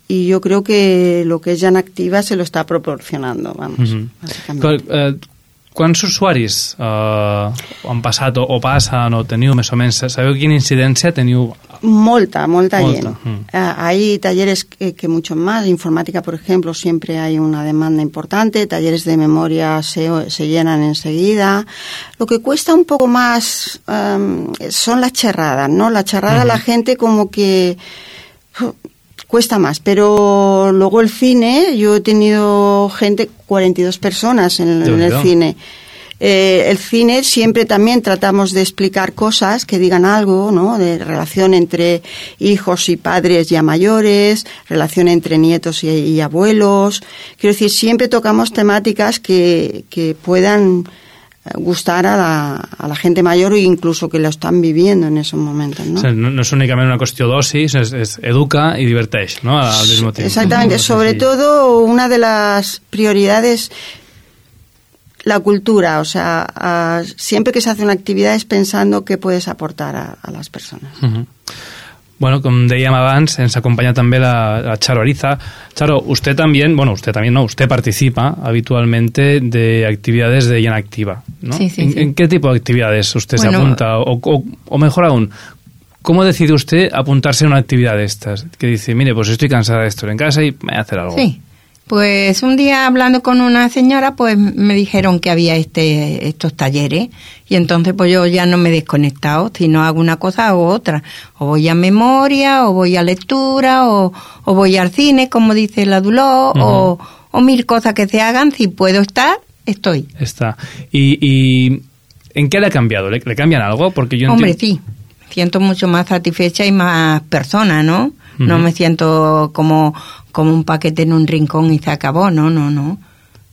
y yo creo que lo que es Jan Activa se lo está proporcionando, vamos, Mhm. básicamente. Qual, eh, quants usuaris eh, han passat o, o passen o teniu més o menys? Sabeu quina incidència teniu? Molta, molta, Molta, lleno. mm. Ah, hay talleres que, que mucho más. Informática, por ejemplo, siempre hay una demanda importante. Talleres de memoria se, se llenan enseguida. Lo que cuesta un poco más am, son las charradas, ¿no? La charrada la gente como que cuesta más. Pero luego el cine, yo he tenido gente, 42 personas en, en el cine. Eh, el cine siempre también tratamos de explicar cosas que digan algo, ¿no? De relación entre hijos y padres ya mayores, relación entre nietos y, y abuelos. Quiero decir, siempre tocamos temáticas que, que puedan gustar a la, a la gente mayor o incluso que lo están viviendo en esos momentos, ¿no? O no, no és únicament una qüestió d'oci, és, és educa i diverteix, no? Al mismo temps. Exactamente. Sobre todo, una de las prioridades, la cultura. O sea, a- siempre que se hace una actividad es pensando qué puedes aportar a, a las personas. Uh -huh. Bueno, com dèiem abans, ens acompanya també la, la Charo Ariza. Charo, usted también, bueno, usted también no, usted participa habitualmente de actividades de llena activa, ¿no? Sí, sí, ¿En, sí. en qué tipo de actividades usted se apunta? O, o- o mejor aún, ¿cómo decide usted apuntarse a una actividad de estas? Que dice, mire, pues estoy cansada de esto en casa y me voy a hacer algo. Sí. Pues un día hablando con una señora, pues me dijeron que había este estos talleres y entonces pues yo ya no me he desconectado, si no hago una cosa hago otra, o voy a memoria, o voy a lectura, o, o voy al cine, como dice la Duló, o, o mil cosas que se hagan, si puedo estar, estoy. Está. ¿Y, y en qué le ha cambiado? ¿Le, le cambian algo? Porque yo Hombre, sí, siento mucho más satisfecha y más persona, ¿no? No me siento como, como un paquete en un rincón y se acabó, no, no, no.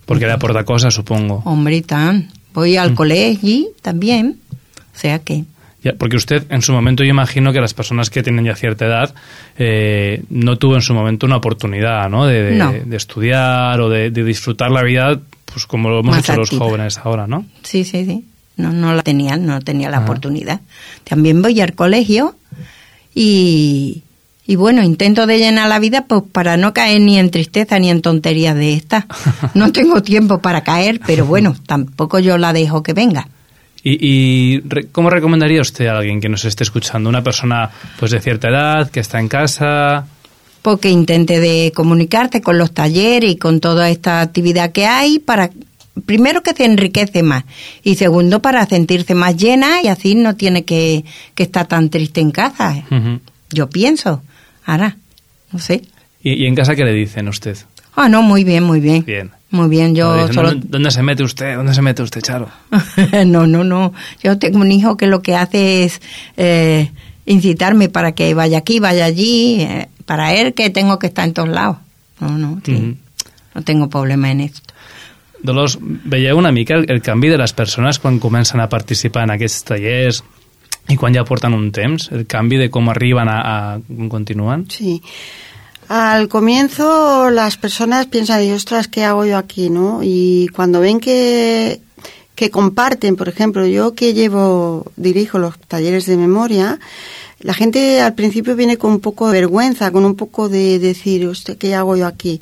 Porque le aporta cosas, supongo. Hombre, y tan. Voy al Mm. colegio también. O sea que. Ya, porque usted, en su momento, yo imagino que las personas que tienen ya cierta edad eh, no tuvo en su momento una oportunidad, ¿no? De, de- No. de estudiar o de, de disfrutar la vida, pues como lo hemos Más hecho los activa. jóvenes ahora, ¿no? Sí, sí, sí. No, no la tenía, no tenía la Ajá. oportunidad. También voy al colegio y, y bueno, intento de llenar la vida pues para no caer ni en tristeza ni en tonterías de estas. No tengo tiempo para caer, pero bueno, tampoco yo la dejo que venga. ¿Y, y cómo recomendaría usted a alguien que nos esté escuchando? Una persona pues de cierta edad, que está en casa... porque intente de comunicarte con los talleres y con toda esta actividad que hay para primero que te enriquece más y segundo para sentirse más llena y así no tiene que, que estar tan triste en casa. Yo pienso, ahora, no sé. ¿Y, y en casa qué le dicen a usted? Ah, no, muy bien, muy bien. Bien. Muy bien, yo dicen, solo... ¿Dónde, se mete usted? ¿Dónde se mete usted, Charo? no, no, no. Yo tengo un hijo que lo que hace es eh, incitarme para que vaya aquí, vaya allí, eh, para él que tengo que estar en todos lados. No, no, sí. Ujú. No tengo problema en esto. Dolors, veieu una mica el, el canvi de les persones quan comencen a participar en aquests tallers i quan ja porten un temps? El canvi de com arriben a... continuen? Sí. Al comienzo las personas piensan, "Y, ostras, ¿qué hago yo aquí? ¿no? Y cuando ven que, que comparten, por ejemplo, yo que llevo, dirijo los talleres de memoria, la gente al principio viene con un poco de vergüenza, con un poco de decir, "Ostras, ¿qué hago yo aquí?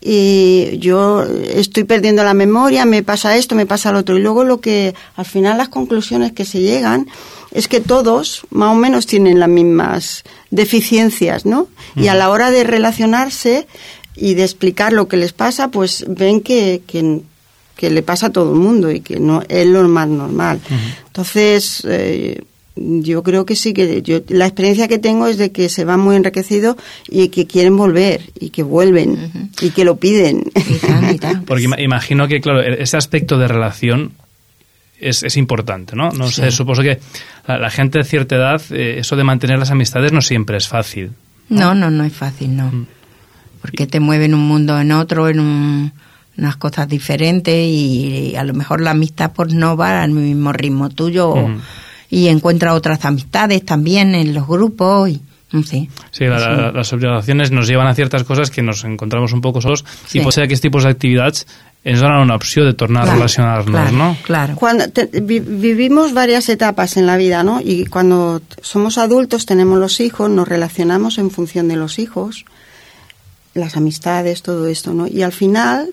Y yo estoy perdiendo la memoria, me pasa esto, me pasa lo otro. Y luego lo que, al final las conclusiones que se llegan es que todos más o menos tienen las mismas deficiencias, ¿no? Y a la hora de relacionarse y de explicar lo que les pasa, pues ven que, que, que le pasa a todo el mundo y que no es lo más normal. Entonces, eh, yo creo que sí, que yo, la experiencia que tengo es de que se van muy enriquecidos y que quieren volver y que vuelven y que lo piden. Y tan, y tan. Porque ima- imagino que, claro, e- ese aspecto de relación es, es importante, ¿no? No sé, supongo que la, la gente de cierta edad, eh, eso de mantener las amistades no siempre es fácil. No, no, no es fácil, no. Mm. Porque te mueve en un mundo en otro, en un- unas cosas diferentes y, a lo mejor la amistad pues no va al mismo ritmo tuyo o- Ujú. y encuentra otras amistades también en los grupos y sé. Sí, la, la, les obligacions nos llevan a ciertas coses que nos encontramos un poco solos Sí. i potser aquests tipus d'activitats ens donen una opció de tornar a Claro, relacionar-nos, claro, no? Claro. Cuando te- vi- vivimos varias etapas en la vida, ¿no? Y cuando somos adultos, tenemos los hijos, nos relacionamos en función de los hijos, las amistades, todo esto, ¿no? Y al final,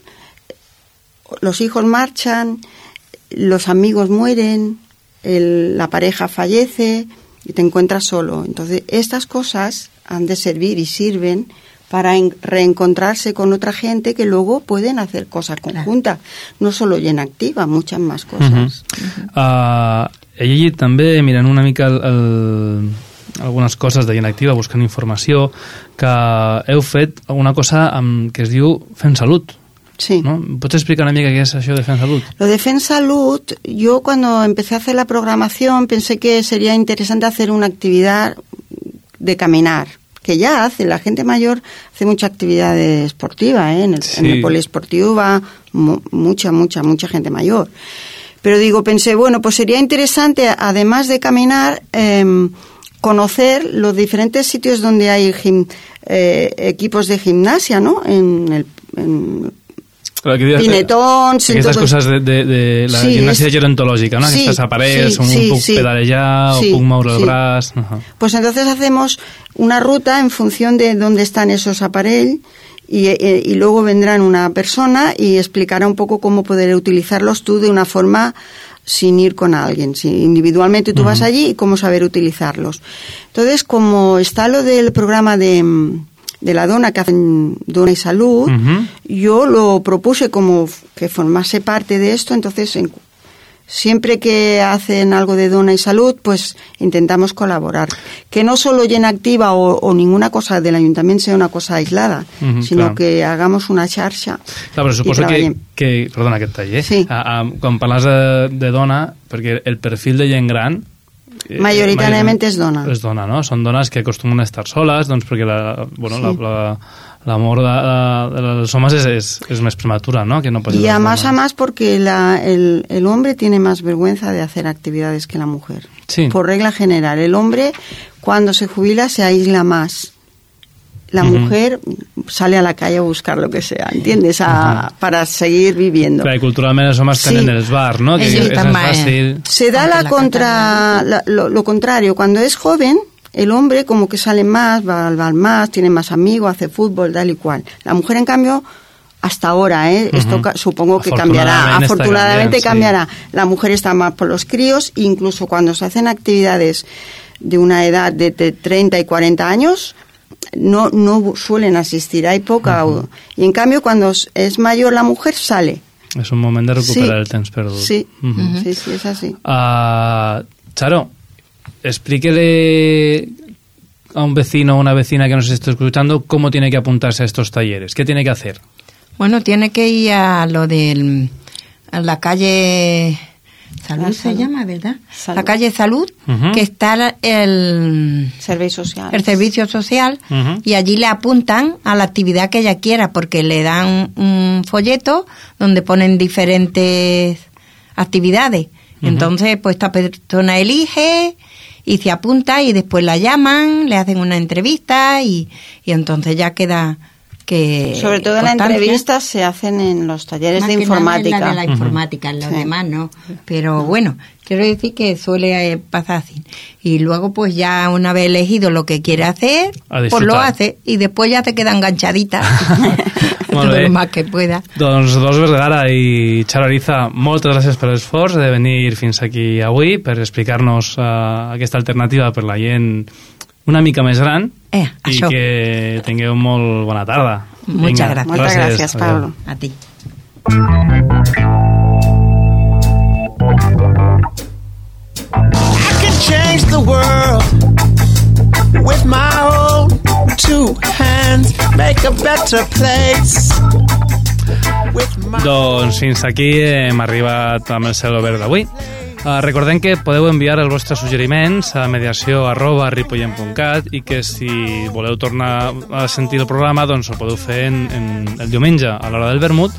los hijos marchan, los amigos mueren, el- la pareja fallece y te encuentras solo. Entonces, estas cosas han de servir y sirven para en- reencontrarse con otra gente que luego pueden hacer cosas conjuntas, no solo llena activa, muchas más cosas. Uh, he llegit també, mirant una mica el, el, algunes coses de Gent Activa, buscant informació, que heu fet alguna cosa amb, que es diu Fent Salut. Sí. No? Pots explicar una mica què és això de Fent Salut? Lo de Fen Salud, yo cuando empecé a hacer la programación pensé que sería interesante hacer una actividad de caminar, que ya hace, la gente mayor hace mucha actividad esportiva, ¿eh? en, el, Sí. en el poliesportivo va mu- mucha, mucha, mucha gente mayor. Pero digo, pensé, bueno, pues sería interesante, además de caminar, em, conocer los diferentes sitios donde hay gim- eh, equipos de gimnasia, ¿no? En el, en Però que pinetons... Aquestes entonces- coses de, de, de la Sí, gimnasia es- gerontològica, no? Sí, Aquestes aparells, sí, on sí, puc sí. pedalejar Sí, o puc moure el sí. braç... Uh -huh. Pues entonces hacemos una ruta en función de dónde están esos aparellos y, eh, y luego vendrán una persona y explicará un poco cómo poder utilizarlos tú de una forma sin ir con alguien. Si individualmente tú vas allí y cómo saber utilizarlos. Entonces, como está lo del programa de, mm, de la dona que hacen Dona y Salud, yo lo propuse como que formase parte de esto, entonces en- siempre que hacen algo de dona y salud, pues intentamos colaborar. Que no solo llena activa o, o ninguna cosa del ayuntamiento sea una cosa aislada, sino claro. que hagamos una xarxa. Clar, però suposo que, que... Perdona aquest tall, eh? Sí. A, a, quan parles de, de dona, perquè el perfil de gent gran... eh, Majoritàriament és dona. És dona, no? Són dones que acostumen a estar soles, doncs perquè la, bueno, Sí. la, la, l'amor de, de, dels homes és, és, és més prematura, no? Que no Y a más a más porque la- el, el hombre tiene más vergüenza de hacer actividades que la mujer. Sí. Por regla general, el hombre cuando se jubila se aísla más. La mujer sale a la calle a buscar lo que sea, ¿entiendes? A- Para seguir viviendo. Clar, i culturalment els homes Sí. tenen els bars, no? Que més más, fàcil... Se da la la contra, la- lo, lo contrario. Cuando es joven, el hombre como que sale más, va al bar más, tiene más amigos, hace fútbol, tal y cual. La mujer, en cambio, hasta ahora, ¿eh? Esto supongo que cambiará. Afortunadamente cambiará. La mujer está más por los críos, incluso cuando se hacen actividades de una edad de, de 30 y 40 años, no, no suelen asistir, hay poca. Y en cambio, cuando es- es mayor la mujer, sale. És un moment de recuperar Sí. el temps perdut. Sí, sí, sí, es así. Ah, Charo, explíquele a un vecino o una vecina que nos esté escuchando cómo tiene que apuntarse a estos talleres. ¿Qué tiene que hacer? Bueno, tiene que ir a lo del a la calle Salud, La se Salud. llama, ¿verdad? Salud. La calle Salud, que está el Servicio social. el servicio social y allí le apuntan a la actividad que ella quiera porque le dan un folleto donde ponen diferentes actividades. Entonces, pues esta persona elige y se apunta y después la llaman, le hacen una entrevista y, y entonces ya queda que... Sobre todo las constancia. entrevistas se hacen en los talleres Más de que nada en informática. la de la informática, en los Sí. demás no. Pero bueno, quiero decir que suele eh, pasar así. Y luego pues ya una vez elegido lo que quiere hacer, pues lo hace y después ya te queda enganchadita. Molt Todo bé. lo más que pueda. Doncs Dolors Vergara i Xaro Ariza, moltes gràcies per l'esforç de venir fins aquí avui per explicar-nos uh, aquesta alternativa per la gent una mica més gran Eh, i això. que tingueu molt bona tarda. Muchas gracias. Muchas gracias, Adéu. Pablo. A ti. I can change the world with my own two hands, make a better place. With my Doncs fins aquí hem arribat amb el cel obert d'avui. Uh, recordem que podeu enviar els vostres suggeriments a mediació arroba ripollem.cat i que si voleu tornar a sentir el programa doncs ho podeu fer en, en el diumenge a l'hora del vermut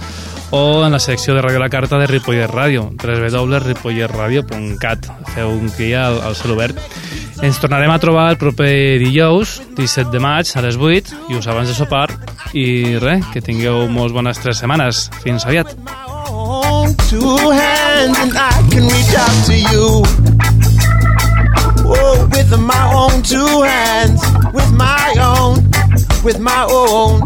o en la secció de Ràdio La Carta de Ripollet Ràdio, www.ripolletradio.cat. Feu un clic al, al cel obert. Ens tornarem a trobar el proper dijous, 17 de maig, a les 8, i us abans de sopar. I res, que tingueu molt bones tres setmanes. Fins aviat. Two hands, and I can reach out to you. Oh, with my own two hands, with my own, with my own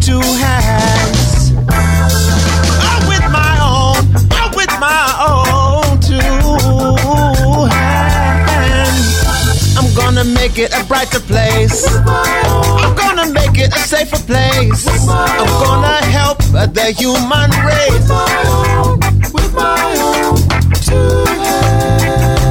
two hands. Oh, with my own, oh, with my own two hands. I'm gonna make it brighter place. I'm gonna make it a safer place. I'm gonna help the human race. With my own two hands.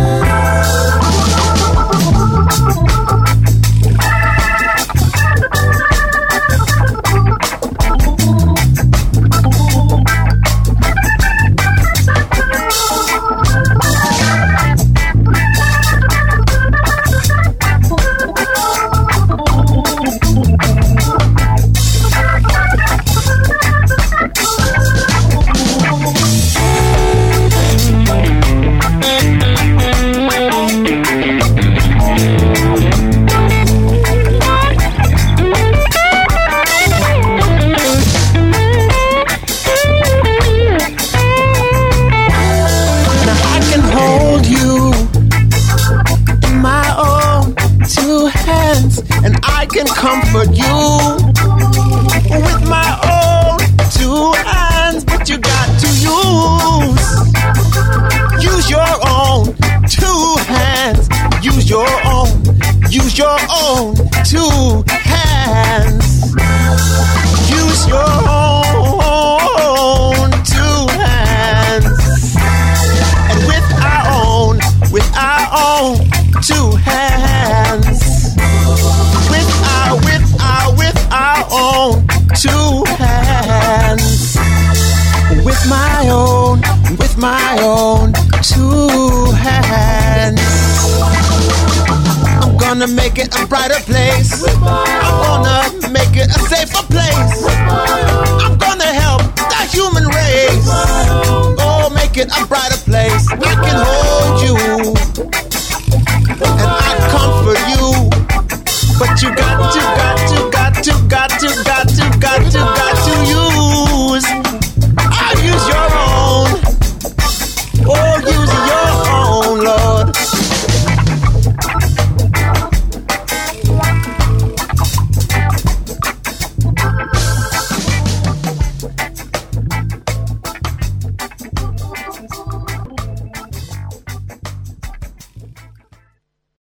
can comfort you with my own two hands, but you got to use use your own two hands. Use your own, use your own two hands. Use your own. with my own, with my own two hands. I'm gonna make it a brighter place. I'm gonna make it a safer place. I'm gonna help the human race. Oh, make it a brighter place. I can hold you and I comfort you, but you got to, got to, got to, got to. Got to